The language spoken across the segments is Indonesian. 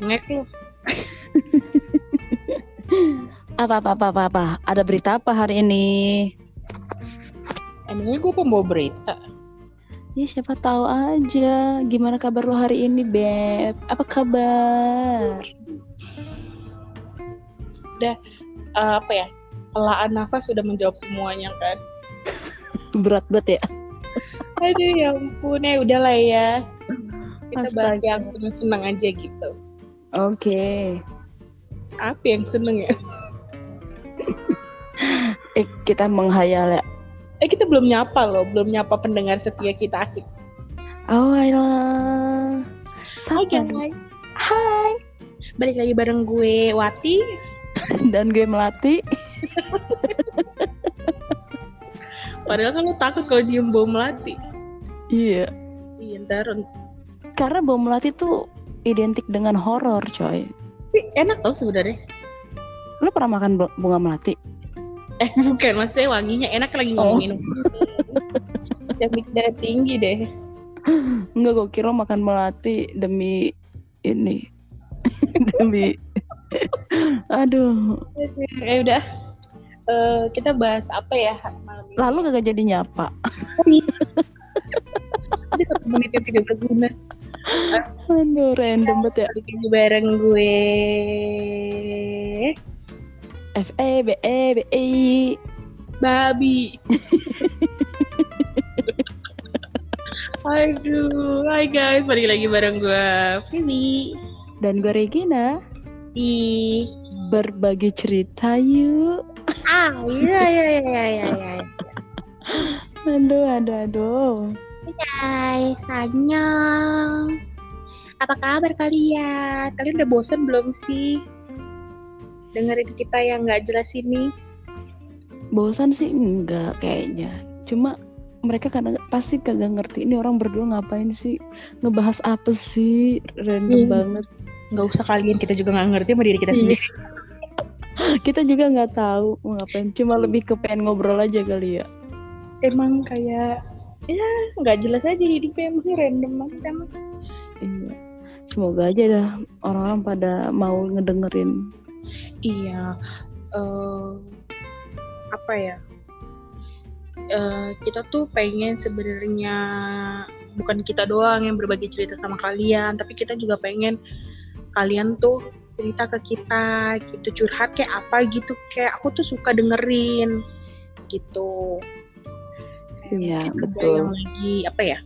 bengek lu. Apa apa apa apa apa? Ada berita apa hari ini? Emangnya gue pembawa berita. Ya siapa tahu aja. Gimana kabar lo hari ini, Beb? Apa kabar? Eh, apa ya? Pelaan nafas sudah menjawab semuanya kan. Berat banget ya. Aduh ya ampun ya udahlah ya. Kita bahas Astaga. yang seneng aja gitu. Oke. Apa yang seneng ya? Eh, kita menghayal ya. Eh kita belum nyapa loh, belum nyapa pendengar setia kita asik. Oh, ayolah. Hai guys, Hai. balik lagi bareng gue Wati. Dan gue Melati. Padahal kan lu takut kalau diem bau melati. Iya. Iya ntar Karena bom melati tuh identik dengan horor, coy. Tapi enak tau sebenarnya. Lo pernah makan bu- bunga melati? Eh bukan, maksudnya wanginya enak lagi Oh. ngomongin. Yang bikin darah tinggi deh. Enggak, gue kira makan melati demi ini. demi Aduh, Eh udah. Eh, kita bahas apa ya malam ini? lalu kagak jadi nyapa. Ini satu menit yang tidak berguna. Aduh, random banget ya. Lagi bareng gue. F E B E B E Babi. Aduh, hai guys, balik lagi bareng gue, Vivi. dan gue Regina Di berbagi cerita yuk. ah, iya iya iya iya iya. iya. Aduh, aduh, aduh. Guys, annyeong. Apa kabar kalian? Kalian udah bosen belum sih? Dengerin kita yang nggak jelas ini. Bosan sih enggak kayaknya. Cuma mereka kadang pasti kagak ngerti ini orang berdua ngapain sih ngebahas apa sih random Iya. banget Nggak usah kalian, kita juga nggak ngerti sama diri kita Iya. sendiri. kita juga nggak tahu mau ngapain cuma lebih ke pengen ngobrol aja kali ya Emang kayak ya nggak jelas aja hidupnya emang random banget emang. Iya. Semoga aja dah orang-orang pada mau ngedengerin. Iya, eh apa ya? Eh, kita tuh pengen sebenarnya bukan kita doang yang berbagi cerita sama kalian, tapi kita juga pengen kalian tuh cerita ke kita gitu curhat kayak apa gitu kayak aku tuh suka dengerin gitu. Iya, betul. yang lagi apa ya?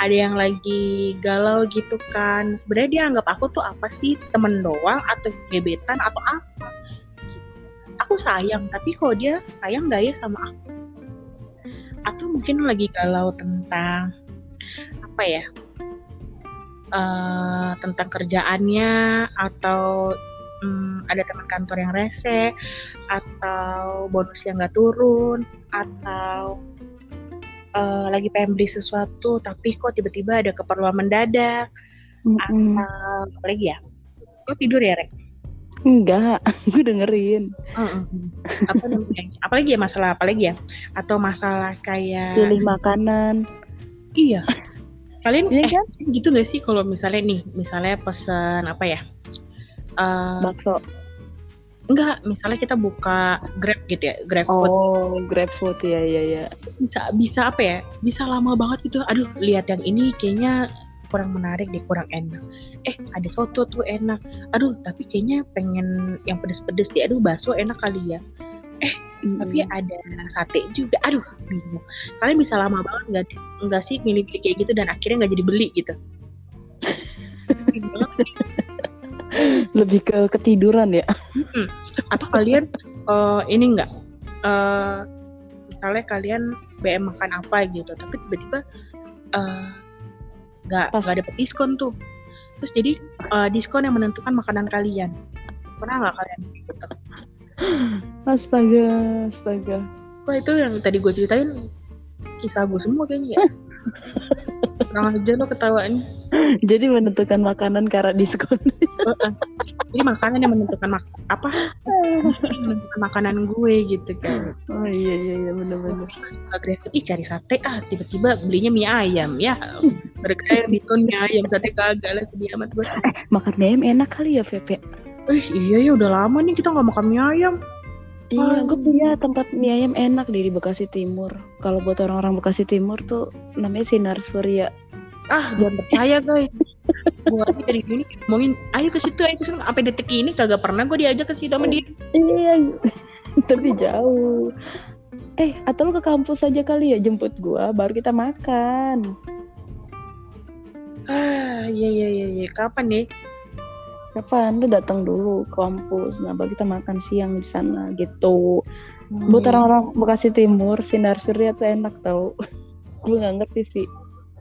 Ada yang lagi galau gitu kan. Sebenarnya dia anggap aku tuh apa sih? Temen doang atau gebetan atau apa? aku sayang tapi kok dia sayang gak ya sama aku atau mungkin lagi galau tentang apa ya eh, tentang kerjaannya atau hmm, ada teman kantor yang rese atau bonus yang gak turun atau eh, lagi pengen beli sesuatu tapi kok tiba-tiba ada keperluan mendadak Mm-mm. atau apa lagi ya lo tidur ya Rek? Enggak, gue dengerin. apa namanya apalagi ya masalah apalagi ya atau masalah kayak Pilih makanan. iya kalian Iya eh kan? gitu gak sih kalau misalnya nih misalnya pesan apa ya Eh Bakso. Enggak misalnya kita buka grab gitu ya grab food. Oh, grab food ya, ya, ya. bisa bisa apa ya? Bisa lama banget gitu. Aduh lihat yang ini kayaknya kurang menarik deh kurang enak. Eh ada soto tuh enak. Aduh tapi kayaknya pengen yang pedes-pedes deh. Aduh bakso enak kali ya. Tapi ada sate juga. Aduh bingung. Kalian bisa lama banget nggak nggak sih milih-milih kayak gitu dan akhirnya nggak jadi beli gitu. Lebih ke ketiduran ya. Atau kalian eh, ini nggak eh, misalnya kalian BM makan apa gitu tapi tiba-tiba eh, nggak Pas. nggak dapet diskon tuh terus jadi eh, diskon yang menentukan makanan kalian pernah nggak kalian gitu Astaga, astaga. Wah itu yang tadi gue ceritain kisah gue semua kayaknya ya. Kurang aja lo ketawanya. Jadi menentukan makanan karena diskon. Jadi makanan yang menentukan mak apa? menentukan makanan gue gitu kan. oh iya iya iya. Suka GrabFood, ih cari sate ah tiba-tiba belinya mie ayam ya. Gara-gara yang diskon mie ayam sate kagak lah sedih amat gue. Makan mie ayam enak kali ya Pepe. Eh iya ya udah lama nih kita nggak makan mie ayam. Iya, gue punya tempat mie ayam enak di Bekasi Timur. Kalau buat orang-orang Bekasi Timur tuh namanya Sinar Surya. Ah jangan percaya guys. gue dari gini ngomongin ayo ke situ ayo ke situ sampai detik ini kagak pernah gue diajak ke situ sama dia. Iya, tapi jauh. Eh, atau lu ke kampus aja kali ya jemput gua, baru kita makan. Ah iya iya iya iya kapan nih? Kapan? Lu datang dulu ke kampus, nah baru kita makan siang di sana gitu. Buat Hmm. orang-orang Bekasi Timur, Sinar Surya tuh enak tau. gue nggak ngerti sih.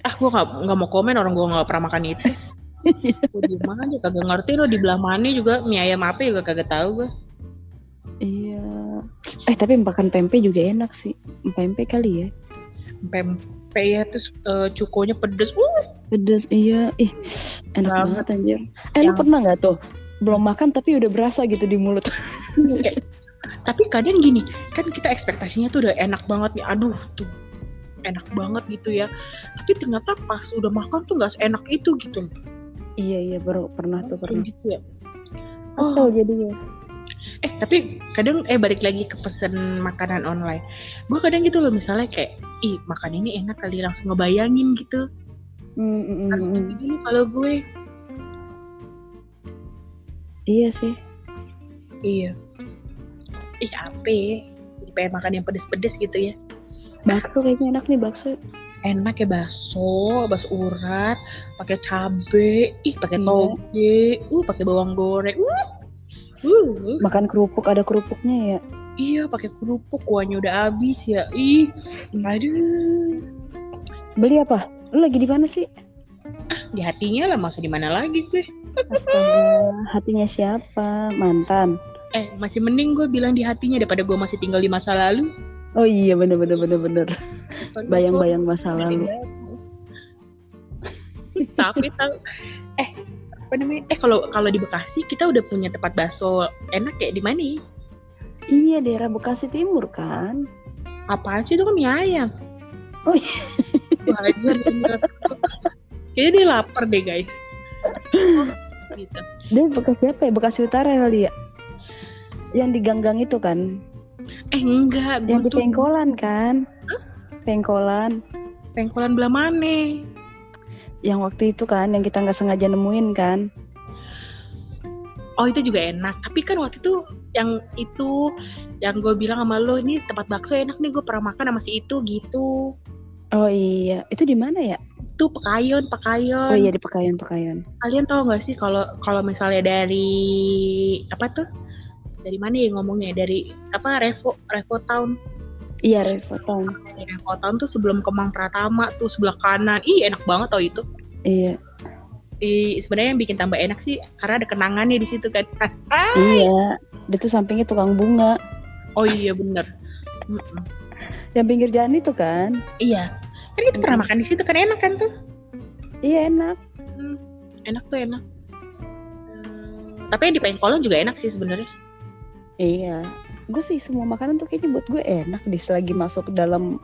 Ah gue nggak nggak mau komen orang gue nggak pernah makan itu gue diem aja kagak ngerti lo di belah mana juga mie ayam apa juga kagak tahu gue Iya. Eh tapi makan pempek juga enak sih. Pempek kali ya. pempek ya terus eh, cukonya pedes uh Pedes iya. Ih, enak Banget. banget anjir. Eh lu Yang- pernah nggak tuh? Belum makan tapi udah berasa gitu di mulut. kayak- tapi kadang gini kan kita ekspektasinya tuh udah enak banget nih aduh tuh enak banget gitu ya tapi ternyata pas udah makan tuh nggak seenak itu gitu iya iya baru pernah tuh pernah. gitu ya Oh, jadi ya. eh tapi kadang eh balik lagi ke pesen makanan online gue kadang gitu loh misalnya kayak ih makan ini enak kali langsung ngebayangin gitu Mm, mm, mm, harus mm. kalau gue Iya sih. iya ih apa ya? pengen makan yang pedes-pedes gitu ya Bakso kayaknya enak nih bakso. enak ya bakso bakso urat pakai cabe ih pakai Iya. toge uh pakai bawang goreng uh uh. Makan kerupuk ada kerupuknya ya. iya pakai kerupuk kuahnya udah habis ya ih aduh Beli apa? Lu lagi di mana sih? di hatinya lah masa di mana lagi gue Astaga, hatinya siapa? Mantan. eh masih mending gue bilang di hatinya daripada gue masih tinggal di masa lalu Oh iya bener bener bener bener. Bayang-bayang masa lalu. Sapi tahu. Eh, apa namanya? Eh kalau kalau di Bekasi kita udah punya tempat bakso enak ya di mana? ya? Iya daerah Bekasi Timur kan. Apaan sih itu kan mie ayam? Oh iya. Wajar. Kayaknya dia lapar deh guys. Gitu. Dia Bekasi apa ya? Bekasi Utara kali ya? Yang di gang-gang itu kan? Eh enggak, gue Yang di tuh Pengkolan kan? Pengkolan. pengkolan belah mana? Yang waktu itu kan, yang kita nggak sengaja nemuin kan? Oh itu juga enak. Tapi kan waktu itu yang itu yang gue bilang sama lo ini tempat bakso enak nih gue pernah makan sama si itu gitu. Oh iya, itu di mana ya? Tuh Pekayon, Pekayon. Oh iya di Pekayon Pekayon. kalian tahu nggak sih kalau kalau misalnya dari apa tuh dari mana ya ngomongnya dari apa Revo Revo Town Iya Revo Town. dari Revo Town tuh sebelum Kemang Pratama tuh sebelah kanan ih enak banget tau itu Iya. Sebenarnya yang bikin tambah enak sih karena ada kenangannya di situ kan Ah, Iya. Dia tuh sampingnya tukang bunga. oh iya bener. Yang pinggir jalan itu kan? iya kan kita pernah makan di situ kan enak kan tuh Iya enak. Hmm, enak tuh enak Hmm, tapi yang di Pengkolan juga enak sih sebenarnya Iya. Gue sih semua makanan tuh kayaknya buat gue enak deh selagi masuk ke dalam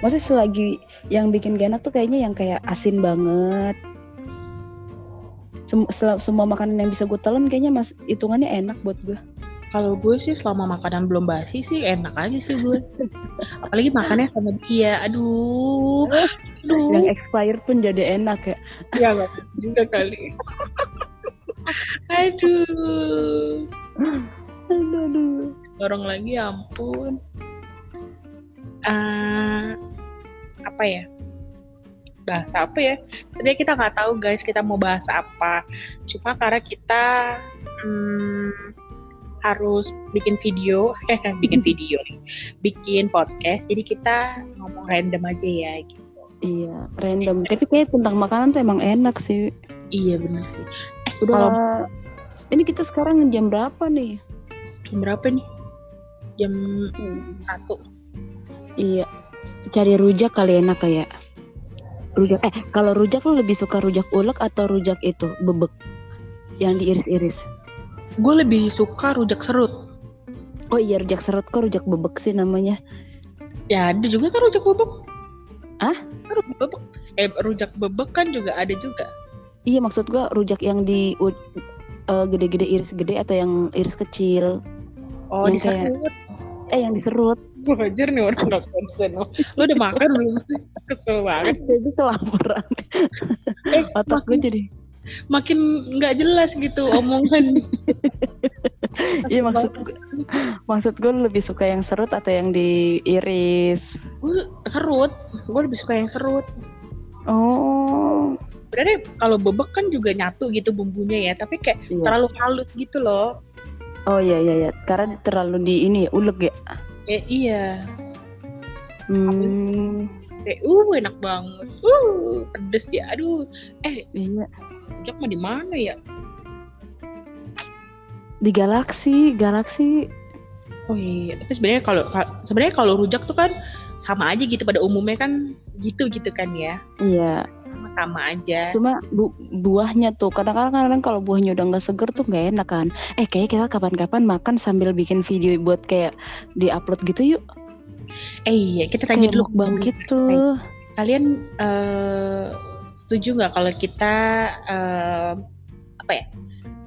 Maksudnya selagi yang bikin gak enak tuh kayaknya yang kayak asin banget. Sem- semua makanan yang bisa gue telan kayaknya mas hitungannya enak buat gue. Kalau gue sih selama makanan belum basi sih enak aja sih gue. Apalagi makannya sama dia. Aduh. Aduh. Yang expired pun jadi enak ya. Ya nggak juga kali. aduh. Aduh, aduh. Dorong lagi ya ampun. Eh, apa ya? Bahasa apa ya? Tadi kita nggak tahu guys kita mau bahas apa. Cuma karena kita hmm, harus bikin video, eh bikin video nih, bikin podcast. Jadi kita ngomong random aja ya. Gitu. Iya, random. Tapi kayak tentang makanan tuh emang enak sih. Iya bener sih. Eh Udah kalau ini kita sekarang jam berapa nih? Jam berapa nih? Jam satu. Iya. Cari rujak kali enak kayak. Rujak. Eh, kalau rujak lo lebih suka rujak ulek atau rujak itu bebek yang diiris-iris? Gue lebih suka rujak serut. Oh iya rujak serut kok rujak bebek sih namanya. Ya ada juga kan rujak bebek. Ah? Rujak bebek. Eh rujak bebek kan juga ada juga. Iya maksud gua rujak yang di u- eh, gede-gede iris gede atau yang iris kecil. Oh Yang kayak- diserut. Eh yang diserut. Wajar nih orang nggak konsen. Lo udah makan belum sih? Kesel banget. Jadi kelaparan. Eh, Otak gue jadi. makin nggak jelas gitu omongan. Iya maksud gue, maksud gue lebih suka yang serut atau yang diiris. Gue serut. Gue lebih suka yang serut. Oh. Sebenarnya kalau bebek kan juga nyatu gitu bumbunya ya, tapi kayak Iya. terlalu halus gitu loh. Oh iya iya iya. Karena terlalu di ini ya ulek ya. Eh iya. Hmm. Kayak uh enak banget. Uh pedes ya. Aduh. Eh Iya. rujak mah di mana ya? Di galaksi, galaksi. Oh iya, tapi sebenarnya kalau ka- sebenarnya kalau rujak tuh kan sama aja gitu pada umumnya kan gitu gitu kan ya. Iya. Sama-sama aja. Cuma bu buahnya tuh kadang-kadang kadang kalau buahnya udah nggak seger tuh nggak enak kan. Eh kayak kita kapan-kapan makan sambil bikin video buat kayak di-upload gitu yuk. Eh iya, kita tanya Kayak dulu dulu. gitu. Kalian eh, setuju nggak kalau kita eh, apa ya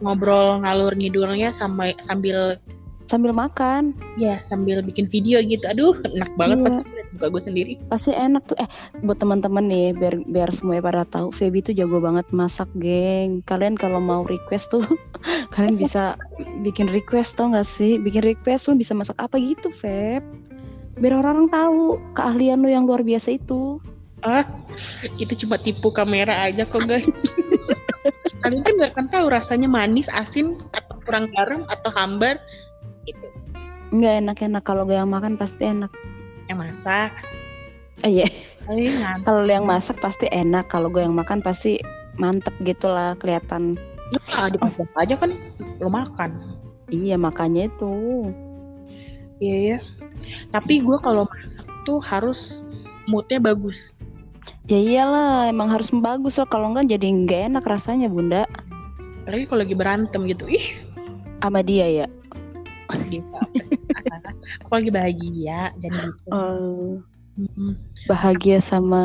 ngobrol ngalur ngidulnya sama sambil Sambil makan. ya sambil bikin video gitu. Aduh, enak banget Iya. pasti muka gue sendiri. Pasti enak tuh. Eh buat teman-teman nih biar biar semuanya pada tahu Feby tuh jago banget masak, geng. Kalian kalau mau request tuh kalian bisa bikin request tau gak sih? Bikin request lu bisa masak apa gitu, Feb. Biar orang-orang tahu keahlian lu yang luar biasa itu. Ah, itu cuma tipu kamera aja kok guys. Kalian kan nggak akan tahu rasanya manis, asin, atau kurang garam, atau hambar gitu. Nggak enak-enak kalau gue yang makan pasti enak. Yang masak, Eh, iya. Kalau lu yang masak pasti enak. Kalau gue yang makan pasti mantep gitu lah kelihatan. Ah, dipajang aja kan lo makan. Iya makanya itu. Iya ya. Tapi gue kalau masak tuh harus moodnya bagus. Ya iyalah emang harus bagus lah. Kalau enggak jadi nggak enak rasanya bunda. Apalagi kalau lagi berantem gitu. Ih, Sama dia ya. apa sih? Aku lagi bahagia, jadi gitu. Oh. Mm-mm. bahagia sama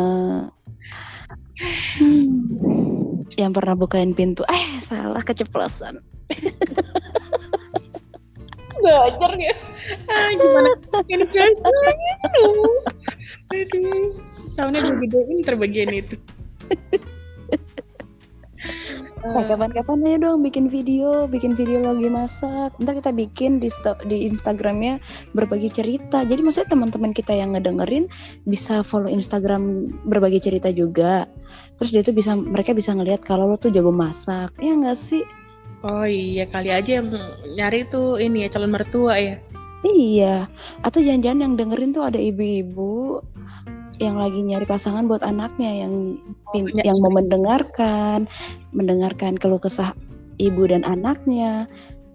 Hmm. yang pernah bukain pintu eh salah keceplosan Belajar ya. Ah, gimana? Ini guys. Aduh. Aduh. Soundnya gue gedein terbagian itu. Nah, kapan-kapan aja dong bikin video, bikin video lagi masak. Ntar kita bikin di di Instagramnya berbagi cerita. Jadi maksudnya teman-teman kita yang ngedengerin bisa follow Instagram berbagi cerita juga. Terus dia tuh bisa mereka bisa ngelihat kalau lo tuh jago masak. Ya nggak sih? Oh iya kali aja yang nyari tuh ini ya calon mertua ya. Iya. Atau jangan-jangan yang dengerin tuh ada ibu-ibu yang lagi nyari pasangan buat anaknya yang pin- punya yang mau mendengarkan, mendengarkan keluh kesah ibu dan anaknya.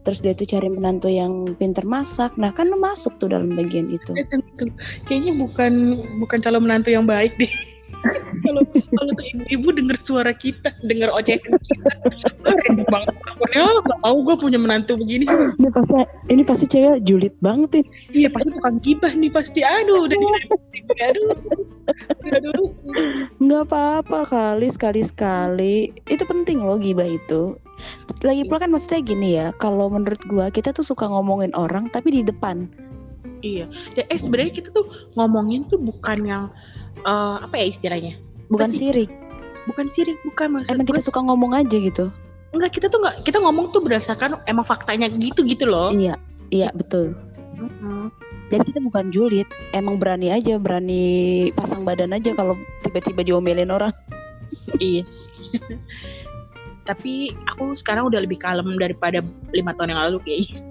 Terus dia tuh cari menantu yang pinter masak. Nah kan lo masuk tuh dalam bagian itu. Kayaknya bukan bukan calon menantu yang baik deh. Kalau kalau tuh ibu-ibu denger suara kita, denger ocehan kita, ribet banget. Pokoknya gak mau gue punya menantu begini. Ini pasti ini pasti cewek julid banget nih. Iya pasti tukang gibah nih pasti. Aduh udah di aduh. Aduh. Nggak apa-apa kali sekali sekali. Itu penting loh gibah itu. Lagi pula kan maksudnya gini ya. Kalau menurut gua kita tuh suka ngomongin orang tapi di depan. Iya. Ya, eh sebenarnya kita tuh ngomongin tuh bukan yang eh, apa ya istilahnya? Bukan Pasti- sirik. Bukan sirik, bukan maksud Emang gue. kita suka ngomong aja gitu. Enggak, kita tuh enggak kita ngomong tuh berdasarkan emang faktanya gitu gitu loh. Iya, iya betul. Mm-mm. Dan kita bukan julid, emang berani aja, berani pasang badan aja kalau tiba-tiba diomelin orang. Iya sih. Tapi aku sekarang udah lebih kalem daripada lima tahun yang lalu kayaknya.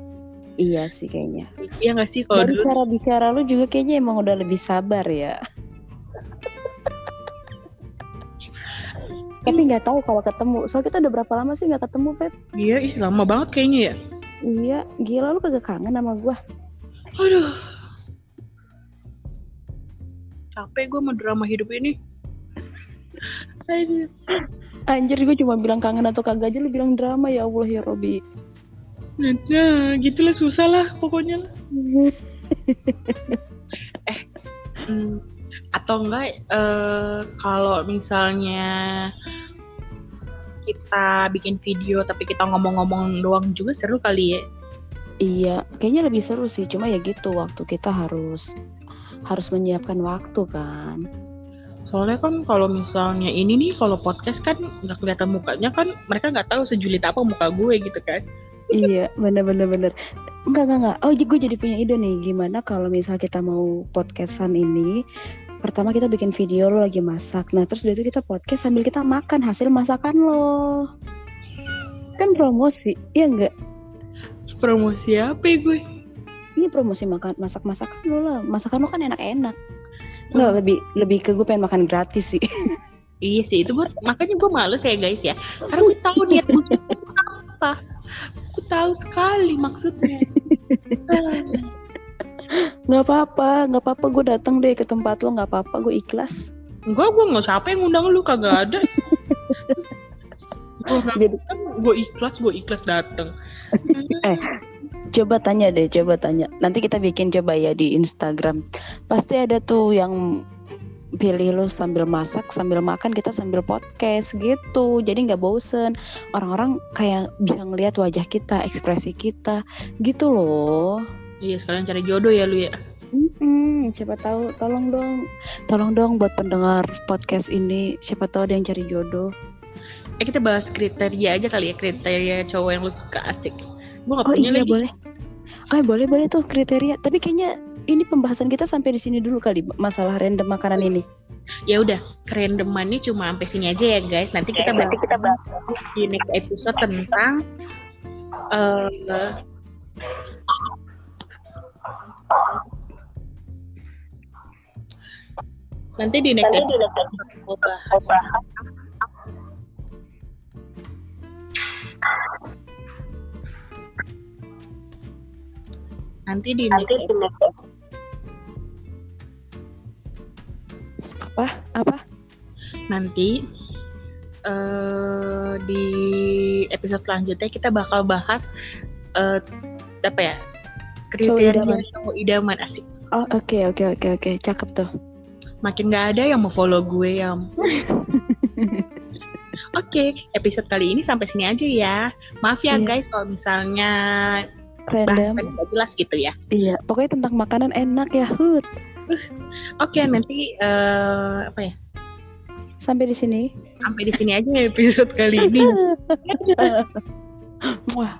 Iya sih kayaknya. Iya nggak sih kalau dulu? cara bicara lu juga kayaknya emang udah lebih sabar ya. Tapi nggak tahu kalau ketemu. Soalnya kita udah berapa lama sih nggak ketemu, Feb? Iya, ih lama banget kayaknya ya. Iya, gila lu kagak kangen sama gua. Aduh. Capek gue sama drama hidup ini. Aduh. Anjir gue cuma bilang kangen atau kagak aja lu bilang drama ya Allah ya Robi. Nah, gitulah susah lah pokoknya. Hmm, atau enggak eh, kalau misalnya kita bikin video tapi kita ngomong-ngomong doang juga seru kali ya. Iya, kayaknya lebih seru sih. Cuma ya gitu, waktu kita harus harus menyiapkan waktu kan. Soalnya kan kalau misalnya ini nih kalau podcast kan nggak kelihatan mukanya kan mereka nggak tahu sejulit apa muka gue gitu kan. iya, bener-bener bener. Enggak, enggak, enggak. Oh, gue jadi punya ide nih. Gimana kalau misal kita mau podcastan ini, pertama kita bikin video lo lagi masak. Nah, terus dari itu kita podcast sambil kita makan hasil masakan lo. Kan promosi, iya enggak? Promosi apa ya gue? Ini promosi makan masak-masakan lo lah. Masakan lo kan enak-enak. Lo lebih lebih ke gue pengen makan gratis sih. Iya sih itu gue makanya gue males ya guys ya. Karena gue tahu niat musuh apa. Gue tahu sekali maksudnya. Nggak apa-apa, nggak apa-apa. Gue datang deh ke tempat lo, nggak apa-apa. Gue ikhlas. Enggak, gue nggak siapa yang ngundang lu kagak ada. gue Jadi- gue ikhlas, gue ikhlas dateng. Eh, Coba tanya deh, coba tanya. Nanti kita bikin coba ya di Instagram. Pasti ada tuh yang pilih lo sambil masak, sambil makan, kita sambil podcast gitu. Jadi nggak bosen. Orang-orang kayak bisa ngelihat wajah kita, ekspresi kita, gitu loh. Iya sekalian cari jodoh ya lu ya. Mm-mm, siapa tahu, tolong dong, tolong dong buat pendengar podcast ini. Siapa tahu ada yang cari jodoh. Eh kita bahas kriteria aja kali ya kriteria cowok yang lu suka asik. Gue gak Oh punya iya lagi. boleh. Oh boleh boleh tuh kriteria. Tapi kayaknya ini pembahasan kita sampai di sini dulu kali masalah random makanan ini. Ya udah, kerendemannya cuma sampai sini aja ya guys. Nanti kita bahas kita bahas. di next episode tentang eh nanti di next episode mau bahas nanti di next episode Apa? Apa? nanti eh di episode selanjutnya kita bakal bahas eh apa ya kriteria idaman. cowok idaman asik Oh oke oke oke oke cakep tuh. makin nggak ada yang mau follow gue ya. Oke, episode kali ini sampai sini aja ya. Maaf ya Iya. guys kalau misalnya Random. nggak jelas gitu ya. Iya. Pokoknya tentang makanan enak ya Hud. Oke, nanti eh, apa ya? Sampai di sini. Sampai di sini aja episode kali ini. Wah